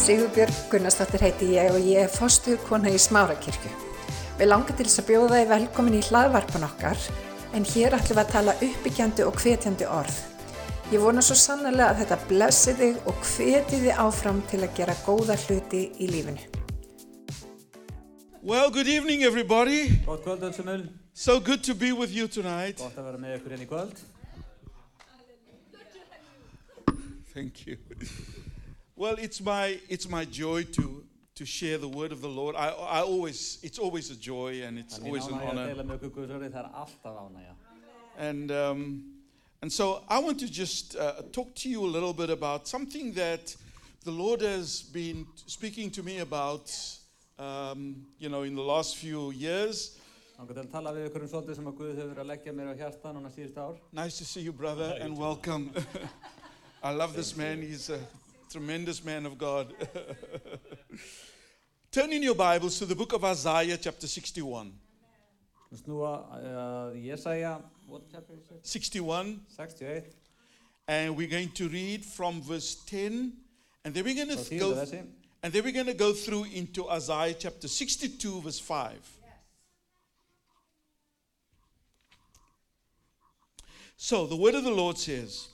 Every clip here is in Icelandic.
Sigurbjörg Gunnarsdóttir heiti ég og ég er fostuð kona í Smárakirkju. Við langar til þess að bjóða þið velkomin í hlaðvarpan okkar en hér ætlum við að tala uppbyggjandi og hvetjandi orð. Ég vona svo sannlega að þetta blessi þig og hveti þig áfram til að gera góða hluti í lífinu. Well, good evening, everybody. Gott kvöld öll sem öll, So good to be with you tonight. gott að vera með ykkur inn í kvöld. Thank you. Well, it's my it's my joy to to share the word of the Lord. I I always it's always a joy and it's always an honor. deila með ykkur Guðsörði, það alltaf ánægja. And um, and so I want to just uh, talk to you a little bit about something that the Lord has been speaking to me about. Um, you know, in the last few years. Þannig til að tala við ykkur svolítið sem að Guð hefur verið að leggja mér á hjarta núna síðust ár. Nice to see you, brother, and welcome. I love this man. He's a tremendous man of God. Turn in your Bibles to the book of Isaiah, chapter 61. Við snúa uh, Jesaja, what chapter is it? 61, 61, and we're going to read from verse 10, and then we're going to go, and then we're going to go through into Isaiah chapter 62, verse 5. So the word of the Lord says,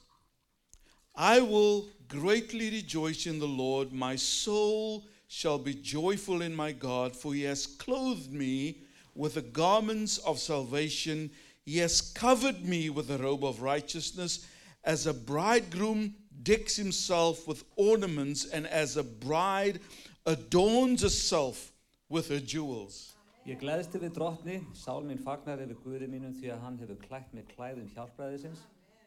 I will greatly rejoice in the Lord. My soul shall be joyful in my God, for he has clothed me with the garments of salvation. He has covered me with a robe of righteousness, as a bridegroom decks himself with ornaments, and as a bride adorns herself with her jewels. Ég er gleðst yfir sál mín fagnar yfir Guði mínum því að hann hefur klætt klæðum hjálpræðisins.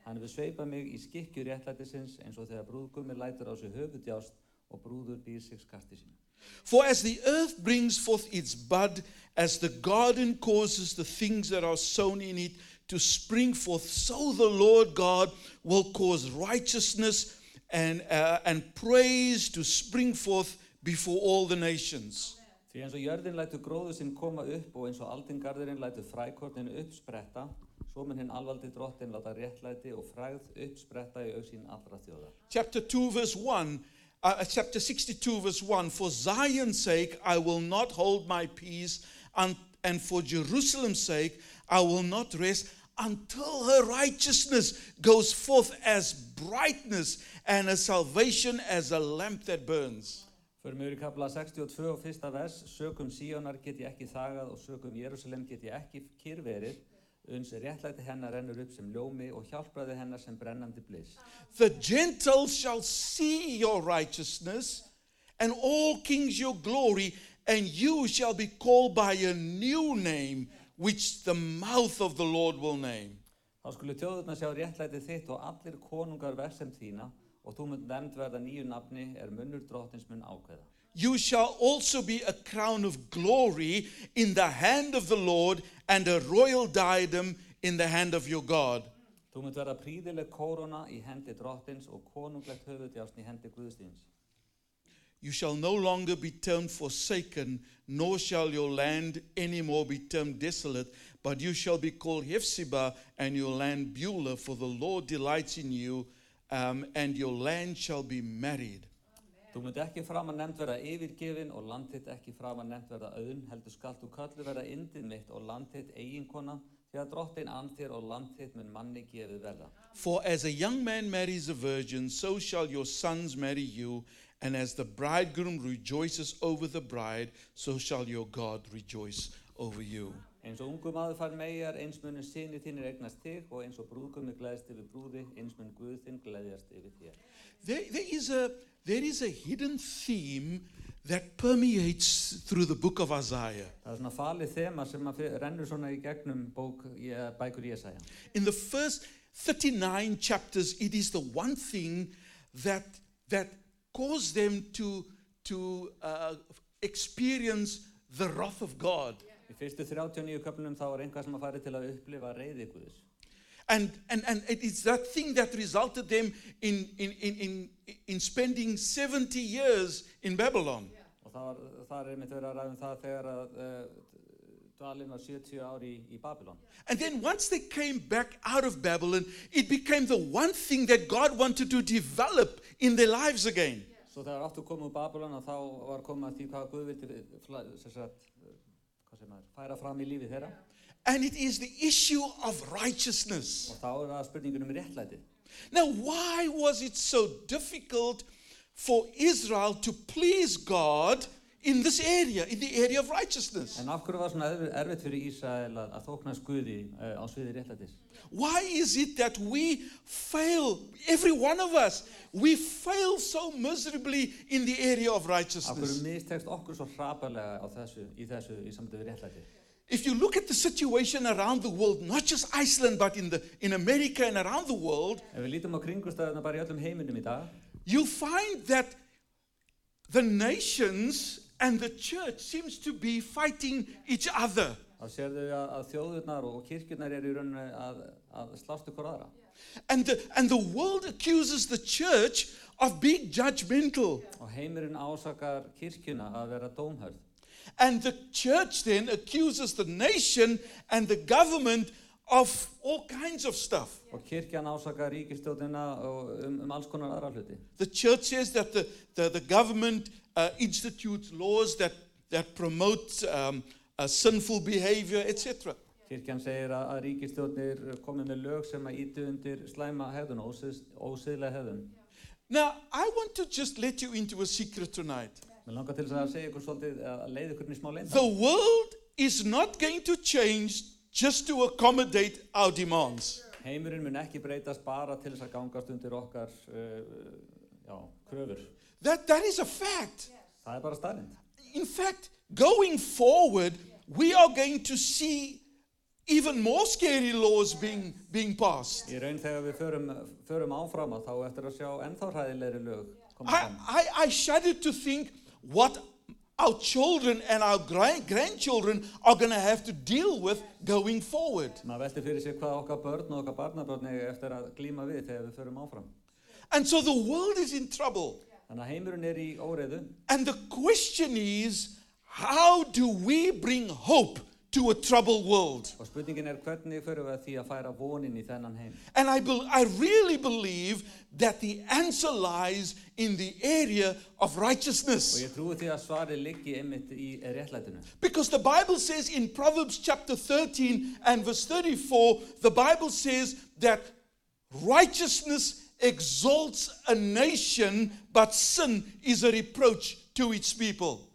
Hann hefur sveipað mig í skikkju réttlætisins eins og þegar brúðgummi lætur á sig höfudjást og brúður býr sig skasti sínu. For as the earth brings forth its bud, as the garden causes the things that are sown in it to spring forth, so the Lord God will cause righteousness and, uh, and praise to spring forth before all the nations. Því eins og jörðin lætur gróðu sinn koma upp og eins og aldingarðurinn lætur frækornin uppspretta, svo mun hinn alvaldi drottin láta réttlæti og frægð uppspretta í auksín allra þjóðar. Chapter 2, verse 1. Uh, chapter 62, verse 1 For Zion's sake, I will not hold my peace, and, and for Jerusalem's sake, I will not rest until her righteousness goes forth as brightness and her salvation as a lamp that burns. Fyrir mjög í kapla 62 og fyrsta vers, sökum Síonar get ég ekki þagað og sökum Jérúsalem get ég ekki kyrverið, uns réttlæti hennar rennur upp sem ljómi og hjálpraði hennar sem brennandi bliss. The Gentiles shall see your righteousness, and all kings your glory, and you shall be called by a new name, which the mouth of the Lord will name. Þá skulu þjóðurna sjá réttlæti þitt og allir konungar versem þína og þú mun nefnd verða nýju nafni er munnur drottins mun ákveða. You shall also be a crown of glory in the hand of the Lord, and a royal diadem in the hand of your God. Þú mun verða príðileg kórona í hendi drottins og konunglegt höfudjást í hendi Guðstíns. You shall no longer be termed forsaken, nor shall your land any more be termed desolate, but you shall be called Hephzibah, and your land Beulah, for the Lord delights in you, um, and your land shall be married. Þú munt ekki fram að nefnd verða yfirgefin og landið ekki fram að nefnd verða auðn, heldur skalt þú köllu verða indið mitt og landið eiginkona, því að drottin andir og landið mun manni gefið verða. For as a young man marries a virgin, so shall your sons marry you, and as the bridegroom rejoices over the bride, so shall your God rejoice over you. Eins og ungu maður fær megar, eins munu sinni þínir eignast þig og eins og brúðgummi gleðst yfir brúði, eins mun Guð þinn gleðjast yfir þér. There, there, is a, there is a hidden theme that permeates through the book of Isaiah. Það er svona falið þema sem að rennur svona í gegnum bók, bækur Jésaja. In the first 39 chapters, it is the one thing that, that caused them to, to uh, experience the wrath of God. Í fyrstu 39 köflunum þá er einhvað sem að fari til að upplifa reyði Guðs. And, and, and it is that thing that resulted them in, in, in, in, in spending 70 years in Babylon. Og það, var, það er einmitt verið að ræða um það þegar að uh, dvalinn var 70 ári í, í Babylon. And then once they came back out of Babylon, it became the one thing that God wanted to develop in their lives again. Svo Svo þegar áttu komið úr Babylon að þá var komið að því hvað Guð vildi fla- sem sagt, eh, hvað sem er, færa fram í lífi þeirra And it is the issue of righteousness. og þá er það spurningun um réttlæti. Now, why was it so difficult for Israel to please God in this area, in the area of righteousness? En af hverju var svona erf- erfitt fyrir Ísrael að, að þóknast Guði uh, á sviði réttlætis? Why is it that we fail, every one of us, we fail so miserably in the area of Af hverju righteousness? mistekst okkur svo hrapalega á þessu, í þessu, í samtöðu við réttlæti? If you look at the situation around the world, not just Iceland, but in, the, in America and around the world, Ef við lítum á kringustæðuna bara í öllum heiminum í dag, you'll find that the nations and the church seems to be fighting each other. þá sérðu að, að þjóðurnar og kirkjurnar eru í rauninni að, að slást ykkur aðra. And the, and the world accuses the church of being judgmental. Og heimurinn ásakar kirkjuna að vera dómhörð. And the church then accuses the nation and the government of all kinds of stuff. Og kirkjan ásakar ríkistjóðina um, um alls konar aðra hluti. The church says that the, the, the government uh, institutes laws that, that promote um, uh, sinful behavior, etc. Kirkjan segir að, að ríkistjóðnir komið með lög sem að ítu undir slæma hefðun, ósið, ósiðlega hefðun. Now, I want to just let you into a secret tonight. Mér langar til þess að segja ykkur svolítið að leiða ykkur inn í smá leinda. The world is not going to change just to accommodate our demands. Heimurinn mun ekki breytast bara til þess að gangast undir okkar uh, já, kröfur. That, that is a fact. Það er bara starrend. In fact, going forward, we are going to see even more scary laws being, being passed. Í raun þegar við förum, förum áfram að þá eftir að sjá ennþá hræðilegri lög koma I, fram. I, I shudder to think what our children and our grand, grandchildren are going to have to deal with going forward. Maður velti fyrir sig hvað okkar börn og okkar barnabörn eiga eftir að glíma við þegar við förum áfram. And so the world is in trouble. Þannig að heimurinn er í óreiðu And the question is how do we bring hope to a troubled world? og spurningin er hvernig förum við að því að færa vonin í þennan heim. And I, bel I really believe that the answer lies in the area of Og righteousness. ég trúi því að svarið liggi einmitt í réttlætinu. Because the Bible says in Proverbs chapter 13 and verse 34, the Bible says that righteousness exalts a nation, but sin is a reproach to its people.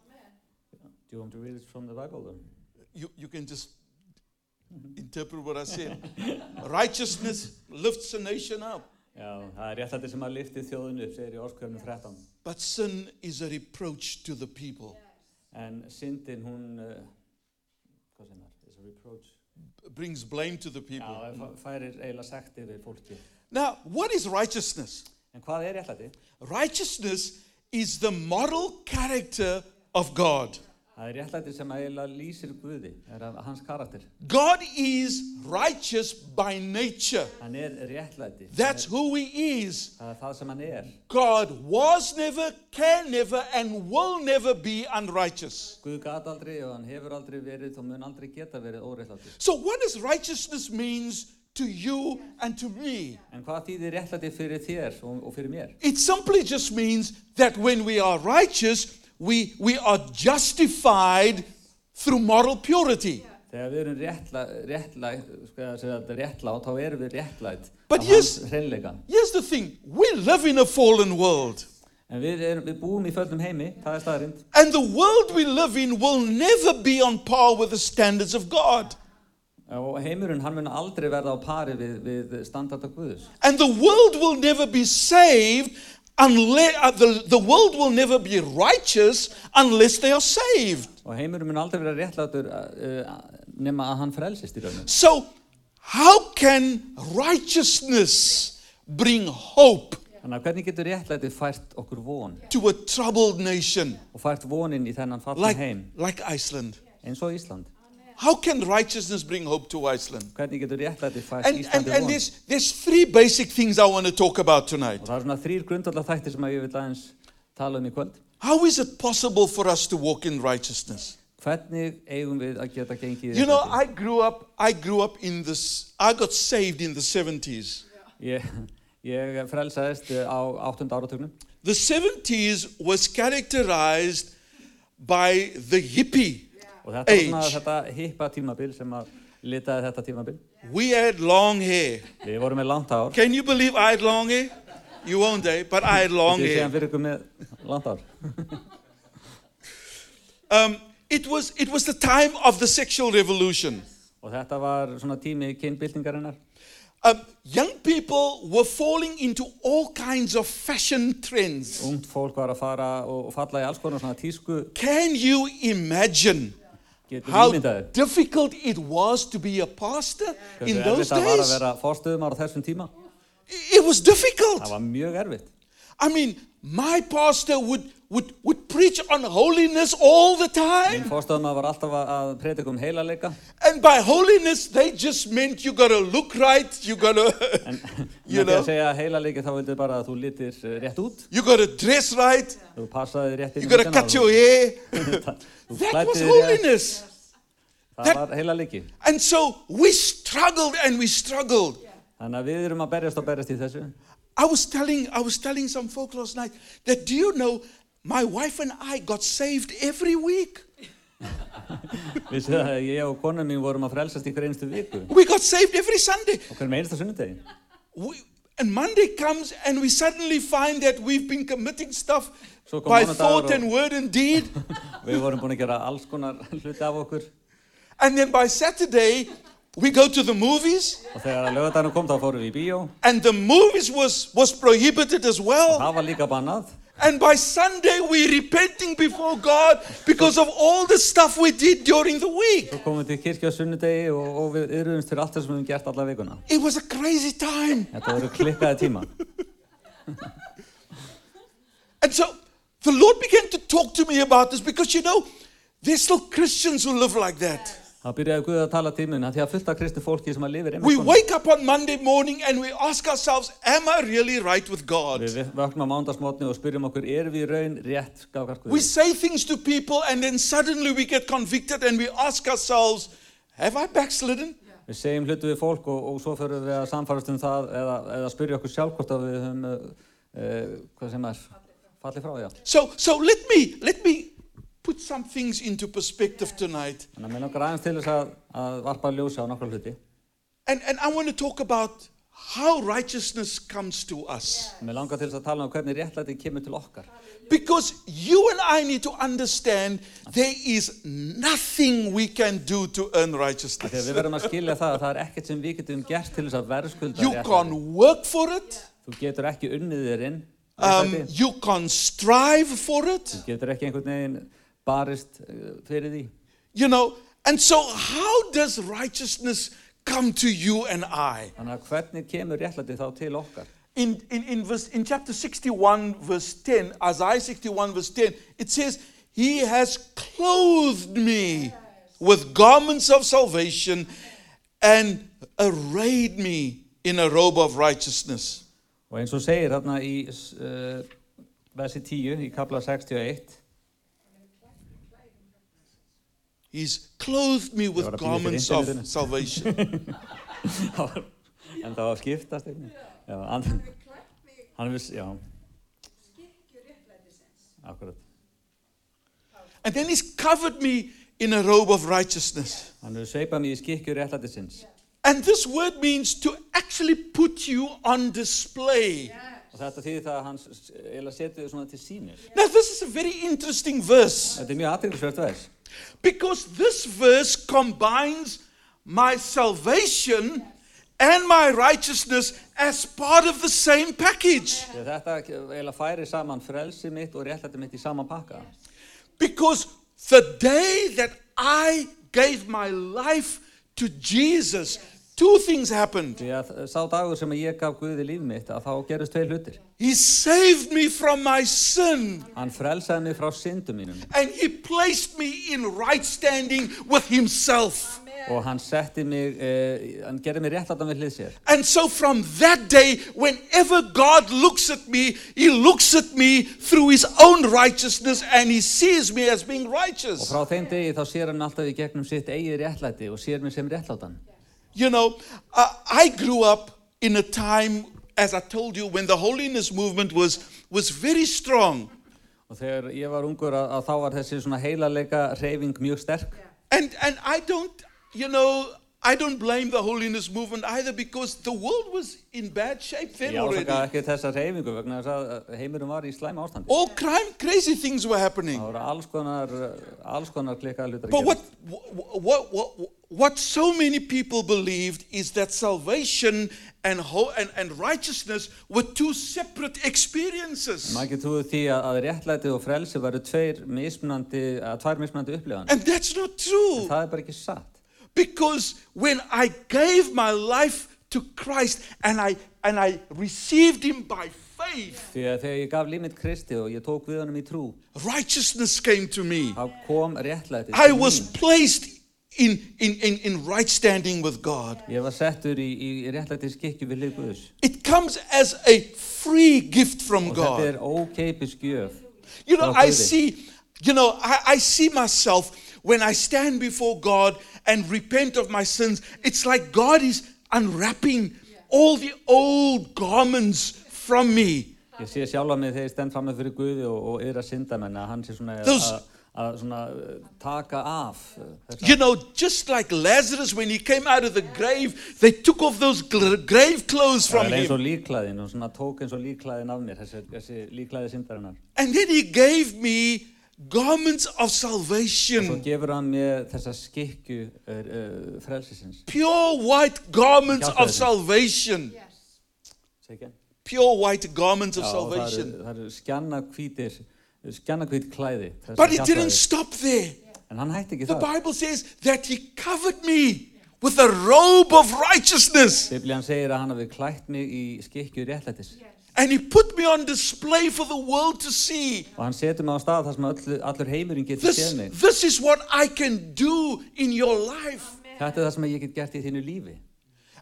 Do you want to read it from the Bible then? You, you can just interpret what I said. righteousness lifts a nation up, Já, það er réttlæti sem að lifti þjóðinu upp, segir í orskjöfnum 13. but sin is a reproach to the people. En syndin hún, uh, hvað sem er, is a reproach. Brings blame to the Já, people. það færir eiginlega sekt yfir fólki. Now, what is righteousness? En hvað er réttlæti? Righteousness is the moral character of God. Það er réttlæti sem eiginlega lýsir Guði, er af hans karakter. God is righteous by nature. Hann er réttlæti. That's who He is. Það er það sem hann er. God was never, can never, and will never be unrighteous. Guð gat aldrei og hann hefur aldrei verið og mun aldrei geta verið óréttlæti. So, what does righteousness means to you and to me? En hvað þýðir réttlæti fyrir þér og, og fyrir mér? It simply just means that when we are righteous, we, we are justified through moral purity. Þegar við erum réttla, réttla, sko að segja þetta réttlátt, þá erum við réttlætt But af yes- hans hreinleika. Here's the thing we live in a fallen world. En við, erum, við búum í föllum heimi, það er staðrind. And the world we live in will never be on par with the standards of God. Og heimurinn, hann mun aldrei verða á pari við, við standarda Guðus. And the world will never be saved unless uh, the, the world will never be righteous unless they are saved. Og heimurinn mun aldrei vera réttlátur uh, nema að hann frelsist í. So, how can righteousness bring hope Þannig að hvernig getur réttlætið fært okkur von to a troubled nation og fært vonin í þennan fallin like, heim like Iceland? eins og Ísland? How can righteousness bring hope to Iceland? Hvernig getur réttlætið fært And, and, Íslandi and von? there's, there's three basic things I want to talk about tonight. Og það er svona þrýr grundvallar þættir sem að ég vil aðeins tala um í kvöld. How is it possible for us to walk in righteousness? Hvernig eigum við að geta gengið í You know, réttlæti? I grew up. I grew up in this. I got saved in the seventies. Ég, ég frelsaðist á 8. áratugnum. the 70s was characterized by the hippie Og þetta var svona age. þetta hippa tímabil sem að litaði þetta tímabil. We had long hair. Við vorum með langt hár. Can you believe I had long hair? You won't, eh? But I had long Þið séum hair. fyrir ykkur með langt hár. Um, it, was, it was the time of the sexual revolution. Og þetta var svona tími kynbyltingarinnar. Um, young people were falling into all kinds of fashion trends. Ungt fólk var að fara og og falla í alls konar svona tísku. Can you imagine Getur how difficult it was to be a pastor in those days? It was difficult. Það var mjög erfitt. I mean, my pastor would, would, would preach on holiness all the Minn time. fórstöðumar var alltaf að- að predika um heilarleika. And by holiness, they just meant you got to look right, you got En to, you með því að know, segja heilarleiki þá vildu bara að þú litir eh, rétt út. you got to dress right, Þú passaði rétt inn you í got to hlutina cut og your hair. þú- þú That klæddir was þig rétt. holiness. Það That- var heilarleiki. And so we struggled and we struggled. Þannig að við erum að berjast og berjast í þessu. I was telling I was telling some folk last night that do you know my wife and I got saved every week. Við séum að ég og konan mín vorum að frelsast í hver einstu viku. We got saved every Sunday. Og hver með einsta sunnudegi. We, and Monday comes and we suddenly find that we've been committing stuff kom by thought and word and deed. Við vorum búin að gera alls konar hluti af okkur. and then by Saturday we go to the movies Og þegar að kom þá fórum við í bíó. and the movies was was prohibited as well. Það var líka bannað. And by Sunday we're repenting before God because of all the stuff we did during the week. Svo komum við til kirkja á sunnudegi og, og við yðruðumst fyrir allt það sem við höfum gert alla vikuna. It was a crazy time. Þetta voru klikkaði tíma. And so the Lord began to talk to me about this because you know, there's still Christians who live like that. Það byrjaði Guð að tala tímuna því að fullt af kristi fólki sem að lifir We einmitt svona. wake up on Monday morning and we ask ourselves, Am I really right with God? Við vöknum á mándagsmotni og spyrjum okkur, erum við í raun rétt gafkart We Guð? say things to people and then suddenly we get convicted and we ask ourselves, Have I backslidden? Við segjum hlutu við fólk og, og svo fyrir við að samfarast um það eða, eða spyrja okkur sjálf hvort að við höfum, uh, uh, hvað sem er, fallið frá, já. So, so let me let me put some things into perspective tonight. Þannig að mér langar aðeins til þess að, að varpa ljósa á nokkra hluti. And, and I want to talk about how righteousness comes to us. Mér langar til þess að tala um hvernig réttlæti kemur til okkar. Because you and I need to understand there is nothing we can do to earn Þegar righteousness. við verðum að skilja það að það er ekkert sem við getum gert til þess að verðskulda You réttlæti. can't work for it. Þú getur ekki unnið þér inn, Um, réttlæti. you can't strive for it. Þú getur ekki einhvern veginn barist uh, fyrir því. You know, and so how does righteousness come to you and I? Þannig að hvernig kemur réttlæti þá til okkar? In, in, in, verse, in chapter 61, verse 10, Isaiah 61, verse 10, it says, He has clothed me with garments of salvation and arrayed me in a robe of righteousness. Og eins og segir þarna í uh, versi 10 í kapla 61 He's clothed me with Ég var að bíða eftir garments of internetinu. salvation. en það var skiptast einnig. Já, hann, hann viss, já, akkurat. and then he's covered me in a robe of righteousness. Hann hefur sveipað mér í skikkju réttlætisins. And this word means to actually put you on display. Og þetta þýðir það að hann s- eiginlega setur þau svona til sínir. Now, this is a very interesting verse Þetta er mjög aðeinsverð vers. Because this verse combines my salvation and my righteousness as part of the same package. Þetta eiginlega færi saman frelsi mitt og réttlæti mitt í sama pakka. Because the day that I gave my life to Jesus, two things happened. Því að sá dagur sem ég gaf Guði líf mitt að þá gerist tvei hlutir. He saved me from my sin Hann frelsaði mig frá syndum mínum and he placed me in right standing with himself. og hann setti mig, uh, hann gerði mig réttlætan við hlið sér. And so from that day, whenever God looks at me, he looks at me through his own righteousness and he sees me as being Og righteous. frá þeim degi þá sér hann alltaf í gegnum sitt eigið réttlæti og sér mig sem réttlátan. You know, uh, I grew up in a time as I told you, when the holiness movement was, was very strong, Og þegar ég var ungur að, að þá var þessi svona heilarleika reyfing mjög sterk. and, and I don't, you know, I don't blame the holiness movement either because the world was in bad shape then Ég already. ásaka ekki þessa reyfingu vegna þess að heimurum var í slæma ástandi. All crime, crazy things were happening. Það voru alls konar, alls konar klikkaða hlutar But að what, gera. what, what, what so many people believed is that salvation and, ho- and, and righteousness were two separate experiences. Maður ekki trúið því að, að réttlæti og frelsi varu tveir mismunandi, að tvær mismunandi upplifan. And that's not true. Það er bara ekki satt. Because when I gave my life to Christ and I, and I received Him by faith, Því að þegar ég gaf límit Kristi og ég tók við honum í trú, righteousness came to me. þá kom réttlæti. I was placed in, in, in, in right standing with God. Ég var settur í, í réttlæti skikju við lið Guðs. It comes as a free gift from Og þetta God. er ókeipis gjöf. You know, I see, you know, I, I see myself when I stand before God and repent of my sins. It's like God is unwrapping all the old garments from me. Ég sé sjálfa mig þegar ég stend fram með fyrir Guði og, og yfir að synda menn að hann sé svona að, að svona uh, taka af uh. You know, just like Lazarus when he came out of the grave, they took off those grave clothes Það from er eins him. og líklæðin og svona tók eins og líklæðin af mér, þessi, þessi líklæði syndarinnar. And then he gave me garments of Svo salvation, gefur hann mér þessa skikju uh, uh, frelsisins. pure white garments of Hjálpaðu. salvation. Segja ekki? Pure white garments of Já, og það salvation. eru, það eru skjannakvítir, skjannakvít klæði. þessi But it hjálpaði. didn't stop there. En hann hætti ekki The það. Bible says that he covered me with a robe of righteousness Biblían segir að hann hafi klætt mig í skikju réttlætis. And he put me on display for the world to see. Og hann setur mig á stað þar sem öll, allur heimurinn getur This, séð mig. this is what I can do in your life. Þetta er það sem ég get gert í þínu lífi.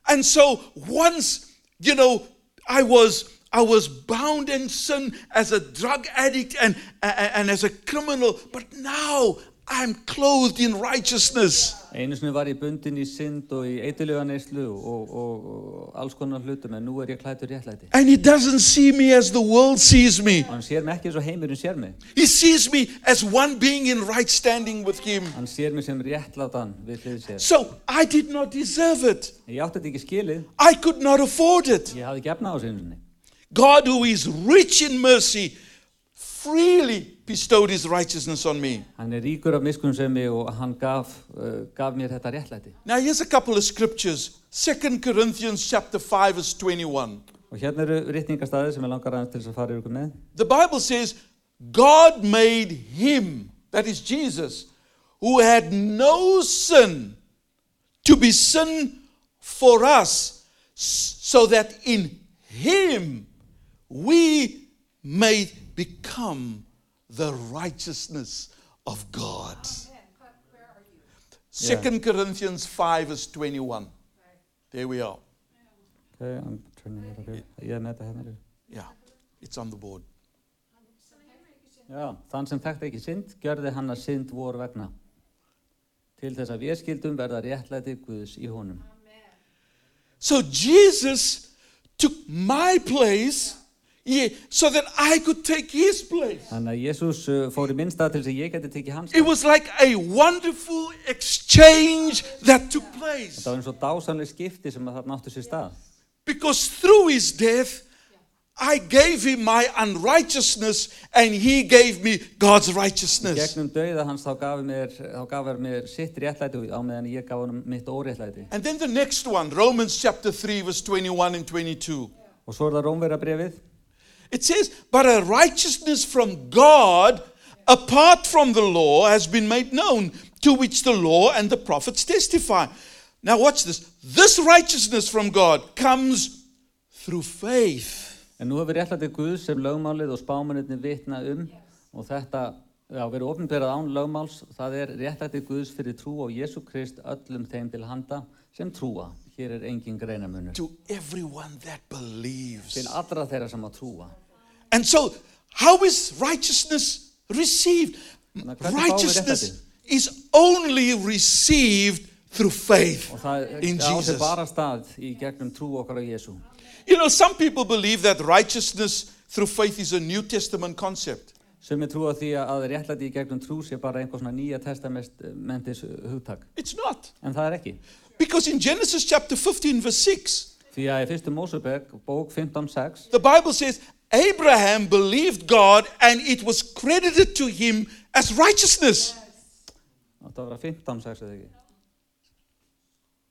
And so once, you know, I was I was bound in sin as a drug addict and, and, and as a criminal, but now I'm clothed in righteousness. Einu sinni var ég bundin í synd og í og, og, og alls konar hlutum en nú er ég klættur réttlæti. And he doesn't see me as the world sees me. Og hann sér mig ekki eins og heimurinn sér mig. He sees me as one being in right standing with him. Hann sér mig sem réttlátan við hlið sér. So I did not deserve it. Ég átti þetta ekki skilið. I could not afford it. Ég hafði gefna á þessu einu sinni. God, who is rich in mercy, freely bestowed his righteousness on me. Hann er ríkur af miskunnsemi og hann gaf, uh, gaf mér þetta réttlæti. Now, here's a couple of scriptures. 2 Corinthians chapter 5, verse 21. Og hérna eru rittningarstaðir sem ég langar aðeins til þess að fara ykkur með. The Bible says, God made him, that is Jesus, who had no sin, to be sin for us, so that in him we may become the righteousness of God. Second Corinthians 5, verse 21. There we are. Okay, I'm turning it okay. Ég er með þetta hérna. Yeah, it's on the board. Já, þann sem þekkti ekki synd, gjörði hann að synd vor vegna. Til þess að við skildum verða réttlæti Guðs í honum. So Jesus took my place yeah, so that I could take his place. Þannig að Jésús uh, fór í minn stað til þess að ég geti tekið hans It stað. was like a wonderful exchange that took place. Það var eins og dásanlega skipti sem að það náttu sér stað. Because through his death, I gave him my unrighteousness and he gave me God's righteousness. Gegnum dauða hans þá gaf, mér, þá gaf hann mér sitt réttlæti á meðan ég gaf hann mitt óréttlæti. And then the next one, Romans chapter 3, verse 21 and 22. Og svo er það Rómverja brefið. It says, But a righteousness from God apart from the law has been made known, to which the law and the prophets testify. Now, watch this. This righteousness from God comes through faith. En nú hefur réttlæti Guðs sem lögmálið og spámanirni vitna um og þetta já, verið ofnbyrjað án lögmáls. Það er réttlæti Guðs fyrir trú á Jésu Krist öllum þeim til handa sem trúa. Hér er engin greinamunur. To everyone that believes. Til allra þeirra sem að trúa. And so, how is righteousness received? Now, hvernig fáum við Righteousness réttlæti? is only received through faith Og það in á sér Jesus. bara stað í gegnum trú okkar á Jésu. You know, some people believe that righteousness through faith is a New Testament concept. Sem er trúa því að réttlæti í gegnum trú sé bara einhver svona nýja testamentis hugtak. It's not. En það er ekki. Because in Genesis chapter 15, verse 6, Því að í fyrstu Mósebæk, bók 15.6, the Bible says, Abraham believed God and it was credited to him as righteousness. það var 15.6 eða ekki.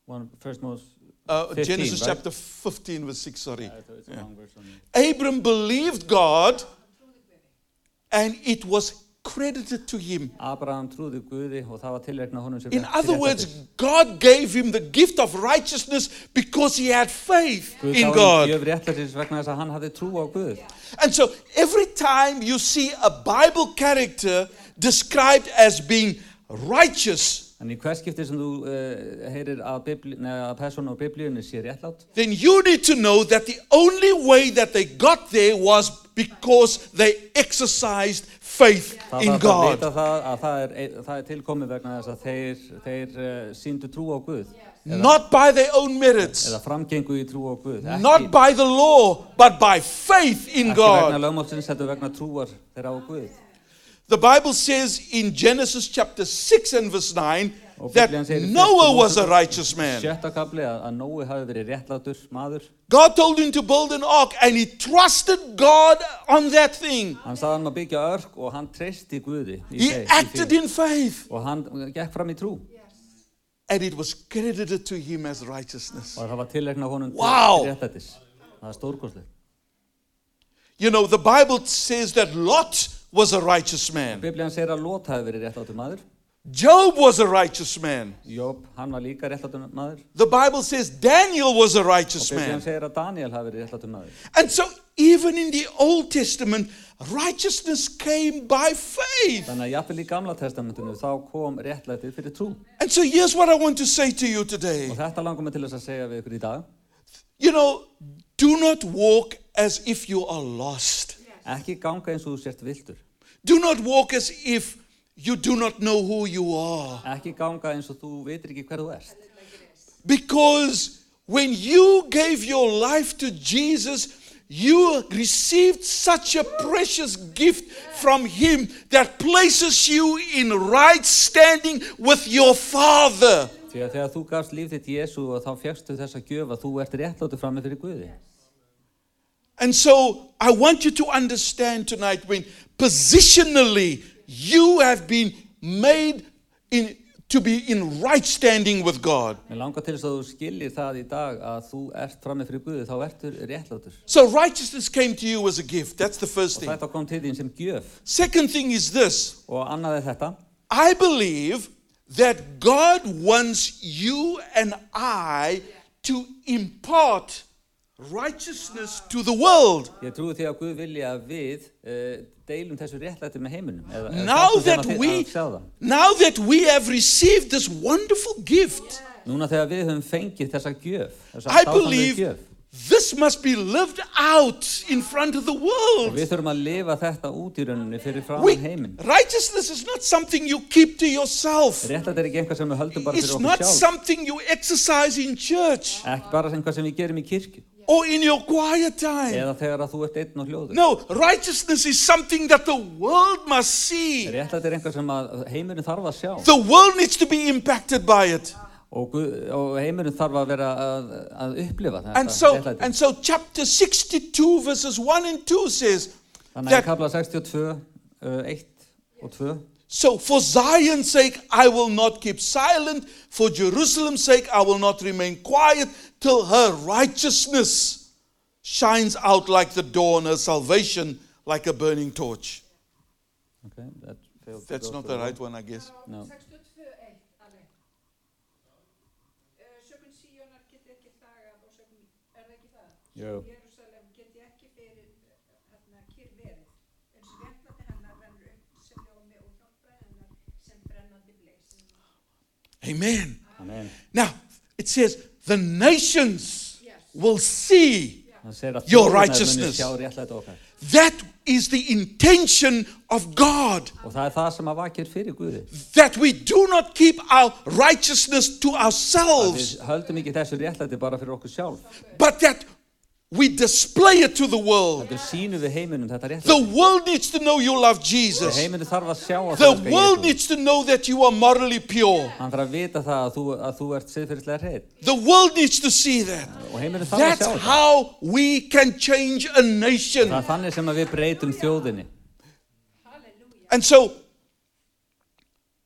One, first Mos, Uh, 15, Genesis right? chapter 15, verse 6, sorry. I thought it's a long verse on me. Abram believed God and it was credited to him. Abraham trúði Guði og það var honum sem In other words. God gave him the gift of righteousness because he had faith Guð in God. gjöf réttlætis vegna þess að hann hafði trú á Guð. And so every time you see a Bible character described as being righteous, En í hvers skipti sem þú uh, heyrir að, að persónu á biblíunni sé réttlátt, then you need to know that the only way that they got there was because they exercised faith það in God. vita það það er, er tilkomið vegna þess að þeir, þeir uh, síndu trú á Guð. Not by their own merits, Eða framgengu í trú á Guð. Ekki, not by the law, but by faith in ekki vegna God. lögmálsins, þetta vegna trúar þeirra á Guð. The Bible says in Genesis chapter 6 and verse 9 Og that Biblían segir í Noah fyrstu was a Mósebók, righteous man. Sjötta kapli að, að Nói hafi verið réttlátur maður. God told him to build an ark and he trusted God on that thing. Hann sagði hann að byggja örk og hann treysti Guði í He þeim- í acted því. in faith Og hann gekk fram í trú. and it was credited to him as righteousness. Og það var tillegna honum Wow. til réttlætis. Það er stórkostlegt. You know, the Bible says that Lot was a righteous man. Biblían segir að Lot hafi verið réttlátur maður. Job was a righteous man. Job, hann var líka réttlátur maður. The Bible says Daniel was a righteous man. segir að Daniel hafi verið réttlátur maður. And so, even in the Old Testament, righteousness came by faith. Þannig að jafnvel í gamla testamentinu þá kom réttlætið fyrir trú. And so, here's what I want to say to you today. Og þetta langar mig til þess að segja við ykkur í dag. You know, do not walk as if you are lost. Ekki ganga eins og þú sért viltur. Do not walk as if you do not know who you are. Ekki ganga eins og þú veitir ekki hver þú ert. Because when you gave your life to Jesus, you received such a precious gift from Him that places you in right standing with your Father. Því að þegar þú gafst líf þitt Jésu og þá fegstu þessa gjöf að þú ert réttlátur frammi fyrir Guði. And so I want you to understand tonight when positionally you have been made in, to be in right standing with God. Mér langar til þess að þú skiljir það í dag að þú ert frammi fyrir Guði, þá ertu réttlátur. So righteousness came to you as a gift. That's the first Og thing. þetta kom til þín sem gjöf. Second thing is this. Og annað er þetta. I believe that God wants you and I to impart righteousness to the world. Ég trúi því að Guð vilja að við uh, deilum þessu réttlæti með heiminum. Eða, Now that we now that we have received this wonderful gift, Núna þegar við höfum fengið þessa gjöf, þessa I believe gjöf, this must be lived out in front of the og world. við þurfum að lifa þetta út í rauninni fyrir We, framan heiminn. righteousness is not something you keep to yourself. Réttlæti er ekki einhvað sem við höldum bara It's fyrir not okkur sjálf. something you exercise in church Ekki bara einhvað sem við gerum í kirkju. Or in your quiet time. Eða þegar að þú ert einn og hljóður. No, righteousness is something that the world must see. Réttlæti er einhvað sem að heimurinn þarf að sjá. The world needs to be impacted by it. Og, Guð, og heimurinn þarf að vera að, að upplifa þetta And so, réttlæti. and so chapter 62 verses 1 and 2 says Þannig að í that, kapla 62, uh, 1 og 2. So for Zion's sake I will not keep silent, for Jerusalem's sake I will not remain quiet till her righteousness shines out like the dawn, her salvation like a burning torch. Okay, that failed That's not the right one, I guess. No. 62.1 Amen. Amen. Now, it says, the nations will see Yeah. Það segir að Your þjóðirnar muni righteousness. sjá réttlæti okkar. That is the intention of God Og það er það sem að vakir fyrir Guði. that we do not keep our righteousness to Að ourselves, Við höldum ekki þessu réttlæti bara fyrir okkur sjálf. but that we display it to the world. Þetta sínum við heiminum þetta The réttlæti. world needs to know you love Jesus. Heiminum þarf að sjá að The þú elskar world Jesú. needs to know that you are morally pure. Hann þarf að vita það að þú, að þú ert siðferðislega hreitt. The world needs to see that. Og heiminum þarf að That's sjá það. how we can change a nation. Það er þannig sem að við breytum þjóðinni. And so,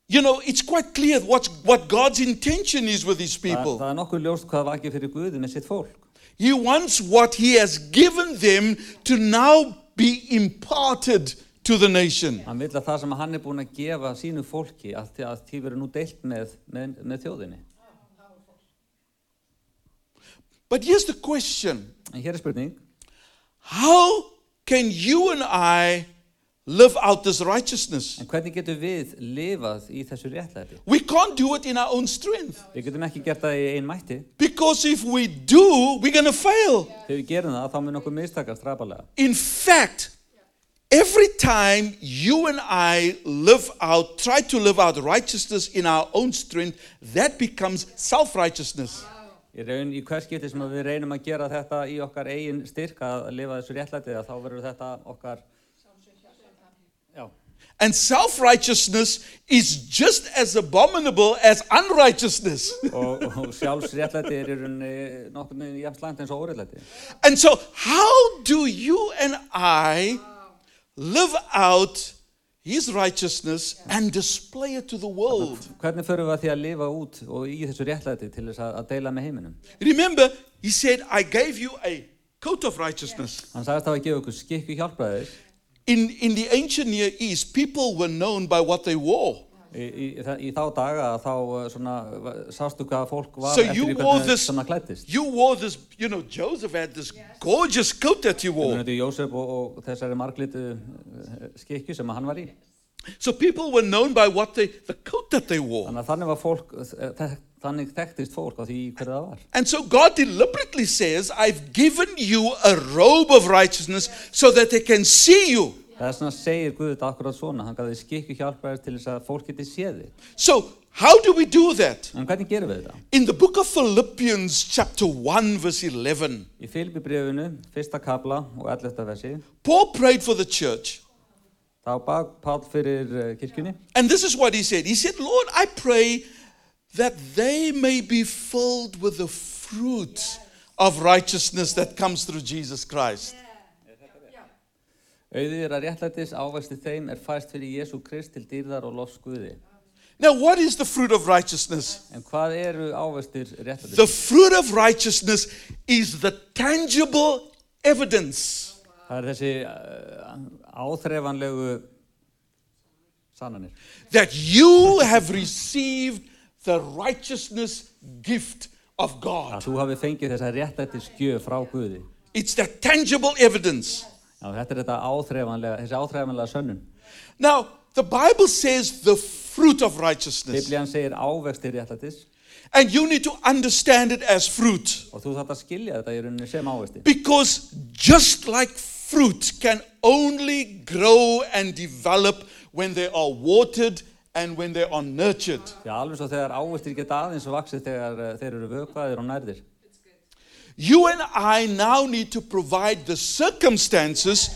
you know, it's quite clear what, what God's intention is with His Það, people. Það nokkuð ljóst hvað vakir fyrir Guði með sitt fólk. He wants what He has given them to now be imparted to the nation. Hann vil að það sem hann er búin að gefa sínu fólki að, því- að því verður nú deilt með, með, með þjóðinni. But here's the question En hér er spurning, How can you and I live out this righteousness? en hvernig getum við lifað í þessu réttlæti? We can't do it in our own strength. Við getum ekki gert það í einn mætti. Because if we do, we're going to fail. Þegar við gerum það, þá mun okkur mistakast rafalega. In fact, every time you and I live out, try to live out righteousness in our own strength, that becomes self righteousness. Í raun í hvers skipti sem að við reynum að gera þetta í okkar eigin styrk að lifa þessu réttlæti, að þá verður þetta okkar... Já, And self righteousness is just as abominable as unrighteousness. og, og sjálfsréttlæti er í rauninni nokkur með jafn slæmt eins og óréttlæti. And so, how do you and I live out His righteousness and display it to the world? Hvernig förum við að því að lifa út og í þessu réttlæti til þess að, að deila með heiminum? Remember, He said, I gave you a coat of righteousness. Hann sagðist að gefa okkur skikku hjálpræðis. In, in the ancient Near East, people were known by what they wore. Í, í, þa- í þá daga þá uh, svona, va- sástu hvað fólk var So eftir you því wore hvernig this, svona klættist. you wore this, you know, Joseph had this gorgeous coat that he wore. Þetta er Jósef og, og þessari marglitu uh, skikku sem hann var í. So people were known by what they, the coat that they wore. Þannig að þannig var fólk, eh, þek- þannig þekktist fólk á því hverju það var. And so God deliberately says, I've given you a robe of righteousness so that they can see you. Það er svona segir Guð þetta akkurat svona, hann gaf því skikku hjálpræðis til þess að fólk geti séð þig. So, how do we do that? En hvernig gerum við þetta? In the book of Philippians, chapter 1, verse 11, Í Filipibrifinu, fyrsta kabla og 11. versi, Paul prayed for the church. Þá bak Pál fyrir kirkjunni And this is what he said He said, Lord, I pray that they may be filled with the fruit of righteousness that comes through Jesus Christ. Auðir að réttlætis ávexti þeim er fæst fyrir Jésu Krist til dýrðar og lofs Now, what is the fruit of righteousness? En hvað eru ávextir réttlætis? The fruit of righteousness is the tangible evidence Það er þessi uh, áþreifanlegu sannanir. that you have received the righteousness gift of God. Að þú hafi fengið þessa réttlætis gjöf frá Guði. It's that tangible evidence. Já, þetta er þetta áþreifanlega, þessi áþreifanlega sönnun. Now, the Bible says the fruit of righteousness, Biblían segir ávextir réttlætis and you need to understand it as fruit og þú þarft að skilja þetta í rauninni sem ávexti. because just like fruit can only grow and develop when they are watered and when they are nurtured. Því að alveg svo þegar ávextir geta aðeins vaksið þegar uh, þeir eru vökvaðir og nærðir. You and I now need to provide the circumstances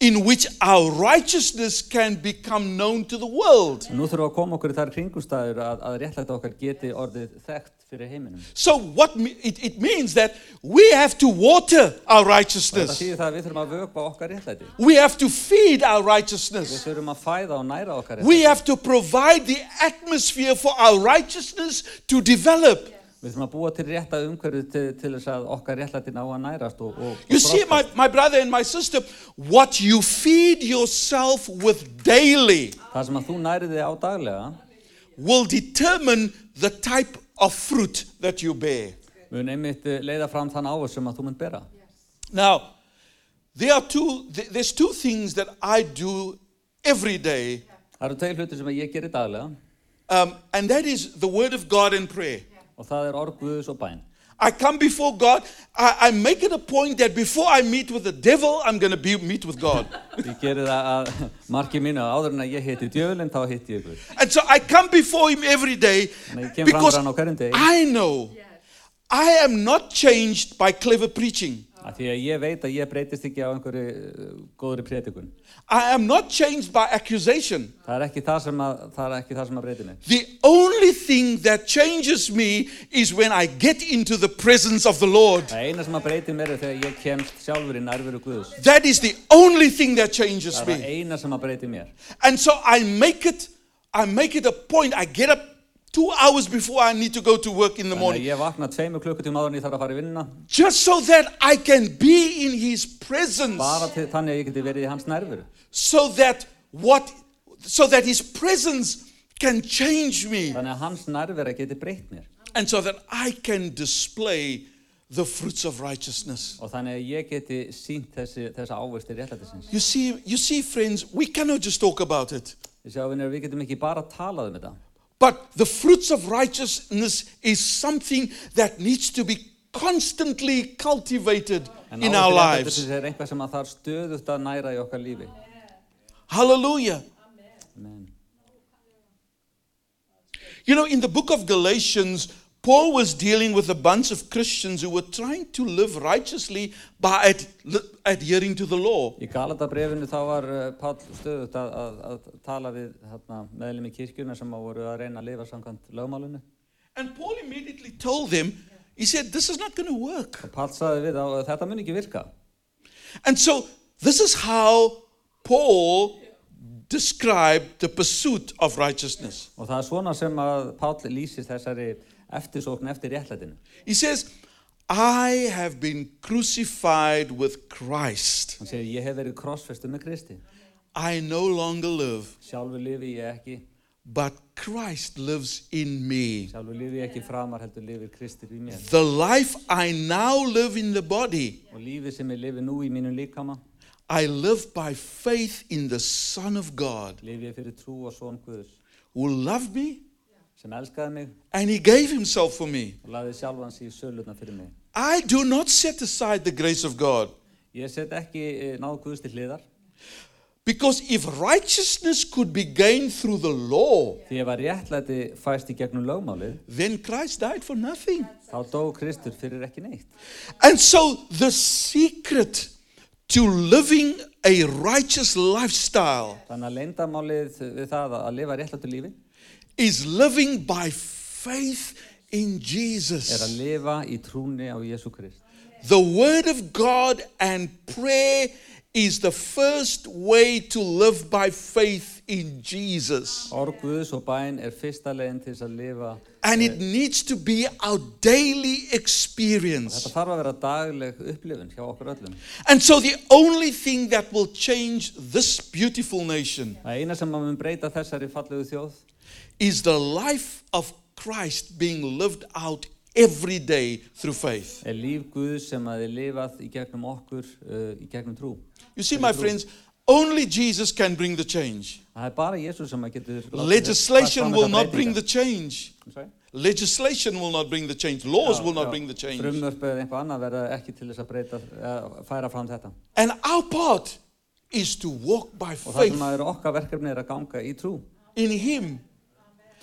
in which our righteousness can become known to the world. Nú þurfum við að koma okkur í þær kringumstæður að, að réttlæta okkar geti orðið þekkt fyrir heiminum. So what me- it, it means that we have to water our Þetta righteousness. þýðir það að við þurfum að vökva okkar réttlæti. We have to feed our Við righteousness. þurfum að fæða og næra okkar We réttlæti. have to provide the atmosphere for our righteousness to develop. Við þurfum að búa til rétta umhverju til, til þess að okkar réttlæti ná að nærast og, og, og You see, my, my brother and my sister, what you feed yourself with daily Það sem að þú nærið þig á daglega will determine the type of fruit that you bear. mun einmitt eh, leiða fram þann ávöld sem að þú mun bera. Now, there are two, th- there's two things that I do every day, Það eru tveir hlutir sem að ég gerir daglega um, and that is the Word of God and prayer. og það er orð Guðus og bæn. I come before God. I, I make it a point that before I meet with the devil, I'm going to be meet with God. Ég gerir það að markið mínu að áður en að ég hitti djöfulinn, þá hitti ég Guð. And so I come before Him every day Þannig að ég kem fram because fyrir hann á hverjum degi. I know I am not changed by clever preaching. Af því að ég veit að ég breytist ekki á einhverju uh, góðri prétikun. I am not changed by accusation. Það er ekki það sem að, það er ekki það sem að breyti mig. The only thing that changes me is when I get into the presence of the Lord. Það eina sem að breyti mér er þegar ég kemst sjálfur í nærveru Guðs. That is the only thing that changes Það er það me. eina sem að breyti mér. And so I make it I make it a point. I get up 2 hours before I need to go to work in the Þannig að morning ég vakna tveimur klukkutíma áður en ég þarf að fara í vinnuna. just so that I can be in his presence. Bara til, þannig að ég geti verið í hans nærveru. so that what so that his presence can change me Þannig að hans nærvera geti breytt mér. and so that I can display the fruits of righteousness. Og þannig að ég geti sínt þessi, þessa ávexti réttlætisins. You see, you see, friends, we cannot just talk about it. Við sjáum við, við getum ekki bara talað um þetta. But the fruits of righteousness is something that needs to be constantly cultivated En in our lives. er eitthvað sem að þarf stöðugt að næra í okkar lífi. Hallelujah. Amen. You know, in the book of Galatians, Paul was dealing with a bunch of Christians who were trying to live righteously by ad- adhering to the law. Í Galatabrefinu þá var uh, Páll stöðugt að, að, að tala við hérna, meðlum í kirkjuna sem að voru að reyna að lifa samkvæmt lögmálinu. And Paul immediately told them, he said, This is not going to work. Og Páll saði við þá að þetta mun ekki virka. And so, this is how Paul described the pursuit of righteousness. Og það er svona sem að Páll lýsir þessari eftirsókn eftir réttlætinu. He says, I have been crucified with Christ. Hann segir, ég hef verið krossfestu með Kristi. I no longer live, Sjálfur lifi ég ekki, but Christ lives in me. sjálfur lifi ég ekki framar heldur lifir Kristur í mér. The life I now live in the body, Og lífið sem ég lifi nú í mínum líkama, I live by faith in the Son of God lifi ég fyrir trú og són Guðs, who loved me sem elskaði mig and he gave himself for me. og laði sjálfan sig í sölutna fyrir mig. I do not set aside the grace of God Ég set ekki eh, náð Guðs til hliðar, because if righteousness could be gained through the law, því ef að réttlæti fæst í gegnum lögmálið, then Christ died for nothing. þá dó Kristur fyrir ekki neitt. And so the secret to living a righteous lifestyle Þannig að leyndamálið við það að lifa réttlættu lífi is living by faith in er að Jesus. lifa í trúni á Jésu Krist. The Word of God and prayer is the first way to live by faith in Jesus. Orð Guðs og bæn er fyrsta leiðin til að lifa. And it needs to be our daily experience. Þetta þarf að vera dagleg upplifun hjá okkur öllum. And so the only thing that will change this beautiful nation Það eina sem að mun breyta þessari fallegu þjóð is the life of Christ being lived out every day through faith. er líf Guðs sem að er lifað í gegnum okkur, uh, í gegnum trú. You see, my friends, only Jesus can bring the change. Það er bara Jésu sem að getur... látið Legislation fram will þessar not bring the breytingar. change. Sorry? Legislation will not bring the change. Laws Já, will not já. bring the change. Frumvörp eða eitthvað annað verða ekki til þess að breyta, uh, færa fram þetta. And our part is to walk by Og það faith sem að er okkar verkefni er að ganga í trú. in Him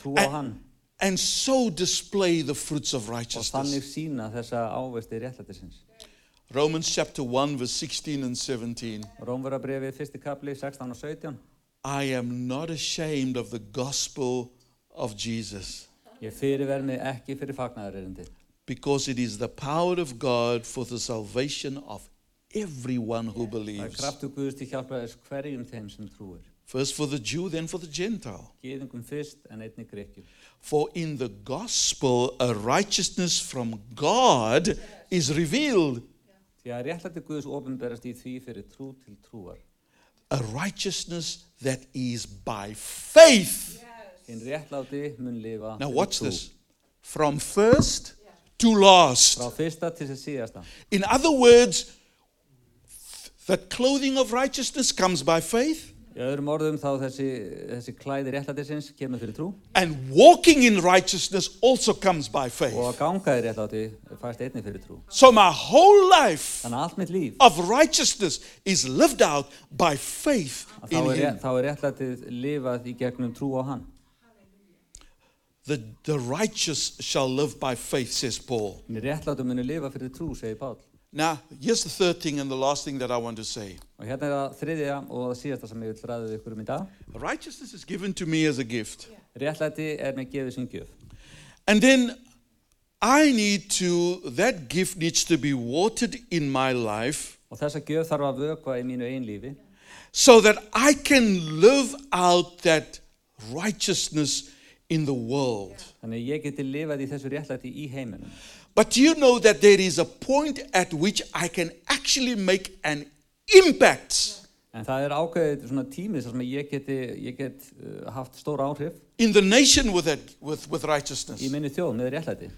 Trú á And- hann. and so display the fruits of Og righteousness. þannig sína þessa ávesti réttlætisins. Romans chapter 1, verse 16 and 17. Rómverabrifið, fyrsti kapli, 16 og 17. I am not ashamed of the gospel of Jesus Ég fyrirver mig ekki fyrir fagnaðarerindi. because it is the power of God for the salvation of everyone who Það er believes. kraftu Guðs til hjálpa þess hverjum þeim sem trúir. First for the Jew, then for the Gentile. Gýðingum fyrst en einni grekjum. For in the gospel, a righteousness from God is revealed, Því að réttlæti Guðs ofinberast í því fyrir trú til trúar. a righteousness that is by faith. Hinn réttláti mun lifa Now, fyrir watch trú. this from first to last. Frá fyrsta til þess síðasta. In other words, the clothing of righteousness comes by faith. Í öðrum orðum þá þessi, þessi klæði réttlætisins kemur fyrir trú And walking in righteousness also comes by og faith. að ganga í réttlæti fæst einnig fyrir trú. So my whole life Þannig að allt mitt líf, of righteousness is lived out by faith að þá in er, Him. ré- þá er réttlætið lifað í gegnum trú á hann. The, the righteous shall live by faith, says Paul. En réttlætu munu lifa fyrir trú, segir Pál. Now, here's the third thing and the last thing that I want to say. Og hérna er það þriðja og það síðasta sem ég vil ræða við ykkur um í dag. Righteousness is given to me as a gift. Réttlæti er með gefið sem gjöf. And then I need to, that gift needs to be watered in my life Og þessa gjöf þarf að vökva í mínu einn lífi so that I can live out that righteousness in the world. Þannig að ég geti lifað í þessu réttlæti í heiminum. But do you know that there is a point at which I can actually make an impact En það er ákveðið svona tími sem ég geti, ég get uh, haft stór áhrif in the nation with, that, with, with righteousness? í minni þjóð með réttlæti.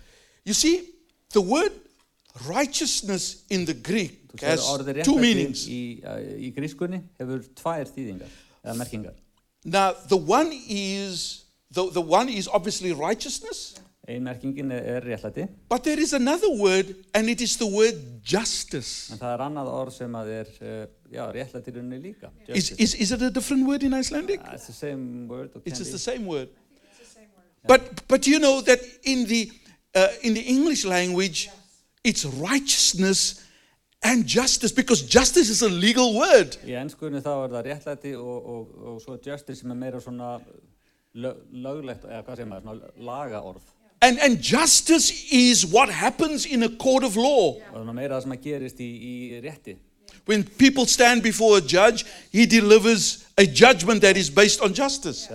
You see, the word righteousness in the Greek Þú sér has orðið two réttlæti meanings. í, uh, í grískunni hefur tvær þýðingar eða merkingar. Now, the one is the, the one is obviously righteousness, Ein merkingin er, er réttlæti but there is another word, and it is the word justice. en það er annað orð sem að er uh, já, réttlæti rauninni líka. Is, is, is it a different word in Icelandic? Uh, It's the same word. or It's can just be. the same word. But but you know that in the uh, in the English language, it's righteousness and justice because justice is a legal word. Í ennskunni þá er það réttlæti og, og, og svo justice sem er meira svona lög, löglegt, eða hvað segir maður, svona lagaorð. And and justice is what happens in a court of law. Og það er meira það sem að gerist í, í rétti. When people stand before a judge, he delivers a judgment that is based on justice.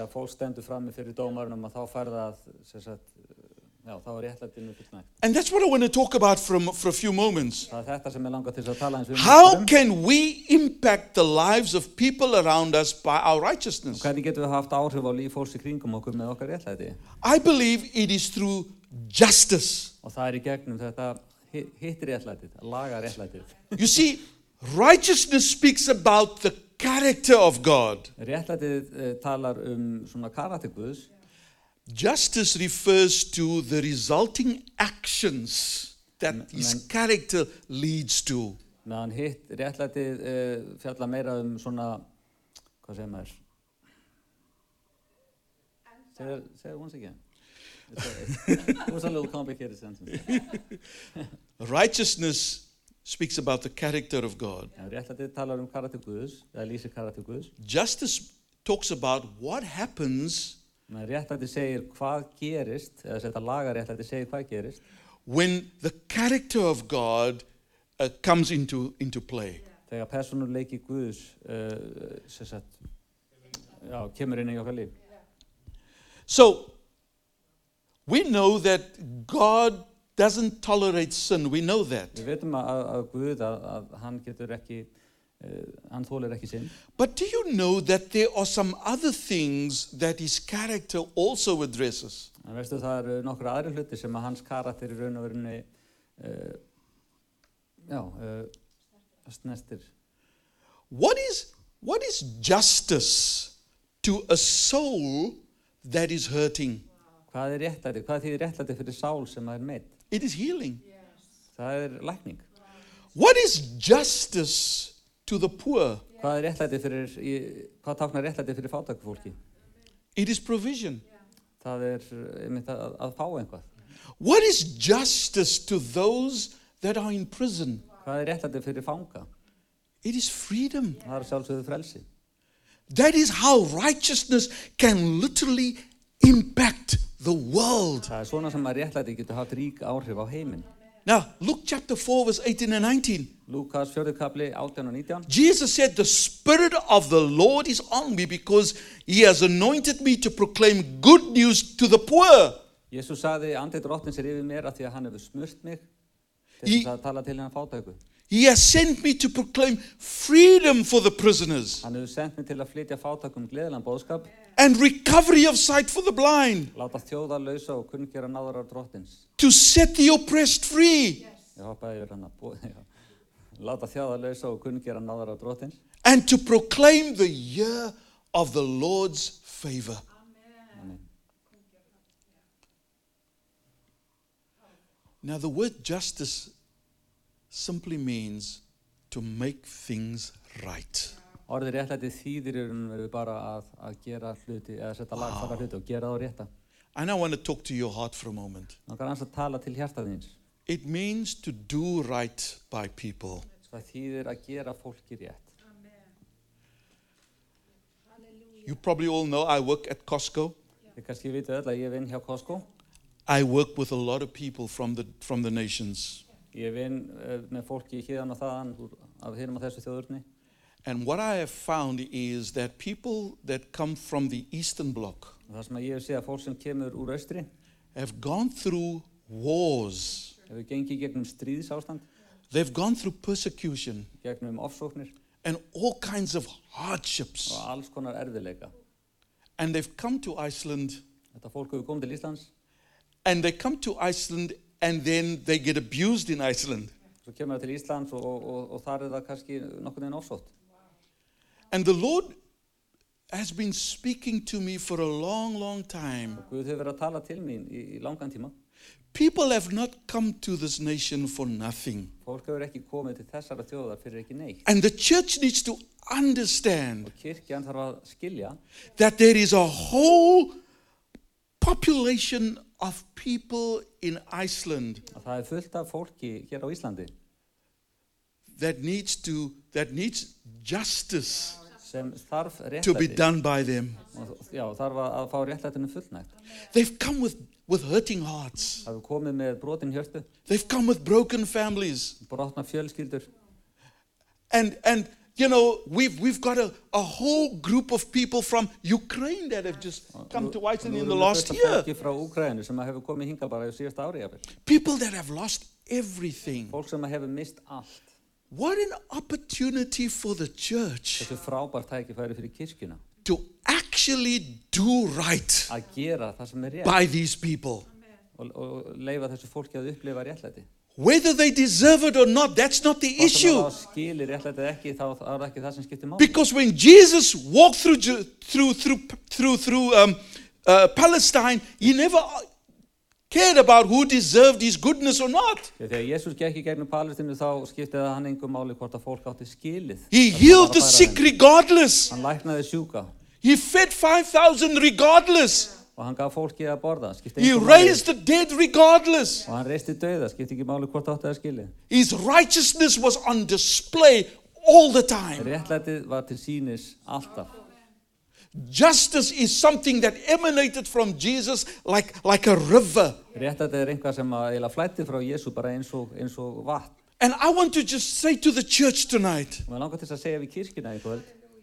Já, þá er réttlætinu fullnægt. And that's what I want to talk about from, for a few moments. Það er þetta sem er langað til þess að tala eins um. How can we impact the lives of people around us by our righteousness? Hvernig getum við haft áhrif á líf fólks í kringum okkur með okkar réttlæti? I believe it is through justice. Og það er í gegnum þetta hi- hitt réttlætið, laga réttlætið. You see, righteousness speaks about the character of God. Réttlætið uh, talar um svona karakter Guðs Justice refers to the resulting actions that his character leads to. meðan hitt réttlætið uh, fjalla meira um svona, hvað segir maður? Say it once again. It was a little complicated sentence. Righteousness speaks about the character of God. Réttlætið talar um karakter Guðs, eða lýsir karakter Guðs. Justice talks about what happens Meðan réttlætið segir hvað gerist, eða þetta laga réttlætið segir hvað gerist, when the character of God uh, comes into, into play. þegar personuleiki Guðs uh, sem sagt, já, kemur inn í okkar líf. So, we know that God doesn't tolerate sin. We know that. Við veitum að, að- að Guð, að, að hann getur ekki, uh, hann þólir ekki sinn. But do you know that there are some other things that his character also addresses? En veistu það eru nokkur aðri hluti sem að hans karakter í raun og verunni, uh, já, uh, snestir. What is, what is justice to a soul that is hurting? Hvað er réttlæti? Hvað þýðir réttlæti fyrir sál sem er meitt? It is healing. Það er lækning. What is justice to the poor? Hvað er réttlæti fyrir, í, hvað táknar réttlæti fyrir fátakufólki? It is provision. Það er uh, einmitt að, að fá einhvað. What is justice to those that are in prison? Hvað er réttlæti fyrir fanga? It is freedom. Það er sjálfsögðu frelsi. That is how righteousness can literally impact the world. Það er svona sem að réttlæti getur haft rík áhrif á heiminn. Now, Luke chapter 4, verse 18 and 19. Lúkas 4. kapli 18 og 19. Jesus said, The Spirit of the Lord is on me because He has anointed me to proclaim good news to the poor. Jésús sagði, andið drottins er yfir mér að því að hann hefur smurt mig til þess að tala til fátæku. He has sent me to proclaim freedom for the prisoners Hann hefur sendt mig til að flytja fátækum gleðilegan bóðskap, and recovery of sight for the blind, láta þjóða lausa og kunngera náðarar drottins. to set the oppressed free, Ég hoppaði yfir hann að bóða, já. Láta þjóða lausa og kunngera náðarar drottins and to proclaim the year of the Lord's favor. Amen. Now, the word justice simply means to make things right. Orðið réttlæti þýðir í raun og veru bara að, að gera hluti, eða setja lagfara hluti og gera þá rétta. And I want to talk to your heart for a moment. Þá kan hans að tala til hjartaðins. It means to do right by people. Það þýðir að gera fólki rétt. You probably all know I work at Costco. Þið kannski vitu öll að ég vinn hjá Costco. I work with a lot of people from the, from the nations. Ég vinn uh, með fólki hérna og þaðan úr, af hinum á þessu þjóðurni. And what I have found is that people that come from the Eastern Bloc Og það sem að ég hef séð að fólk sem kemur úr austri have gone through wars, hefur gengið gegnum stríðsástand, they've gone through persecution, gegnum ofsóknir and all kinds of hardships. og alls konar erfiðleika. And they've come to Iceland, Þetta fólk hefur komið til Íslands, and they come to Iceland, and then they get abused in Iceland. svo kemur það til Íslands og, og, og, og þar er það kannski nokkurn veginn ofsótt. And the Lord has been speaking to me for a long, long time. Og Guð hefur verið að tala til mín í, í langan tíma. People have not come to this nation for nothing. Fólk hefur ekki komið til þessara þjóðar fyrir ekki neitt. And the church needs to understand Og kirkjan þarf að skilja that there is a whole population of people in Iceland að það er fullt af fólki hér á Íslandi that needs to that needs justice sem þarf to be réttlæti. done by them. Og, já, þarf að, að fá réttlætinu fullnægt. They've come with with hurting hearts. Það hefur komið með brotin hjörtu, They've come with broken families. brotna fjölskyldur And and you know, we've we've got a, a whole group of people from Ukraine that have just come to Iceland Nú in erum the við last fullt af year. Fólki frá Úgræðinu sem hefur komið hingað bara í síðasta ári jafnvel. People that have lost everything. Fólk sem hefur mist allt. What an opportunity for the church Þessu frábært tækifæri fyrir kirkjuna. to actually do right Að gera það sem er rétt. by these people. Og, og leifa þessu fólki að upplifa réttlæti. Whether they deserve it or not, that's not the issue. það skilir réttlætið ekki, þá þá er það ekki það sem skiptir máli. Because when Jesus walked through through through through through um, uh, Palestine, he never cared about who deserved his goodness or not. Þegar Jésús gekk í gegnum Palestínu þá skipti það hann engum máli hvort að fólk átti skilið. He healed the sick regardless. Hann læknaði sjúka He fed 5,000 regardless. og hann gaf fólki að borða. He raised the dead regardless. Og hann reisti dauða, skipti ekki máli hvort átti að skilið. His righteousness was on display all the time. Réttlætið var til sínis alltaf. Justice is something that emanated from Jesus like, like a river. Réttlætið er einhvað sem að eiginlega flætti frá Jésu bara eins og, eins og vatn. And I want to just say to the church tonight Og maður langar til þess að segja við kirkina í kvöld,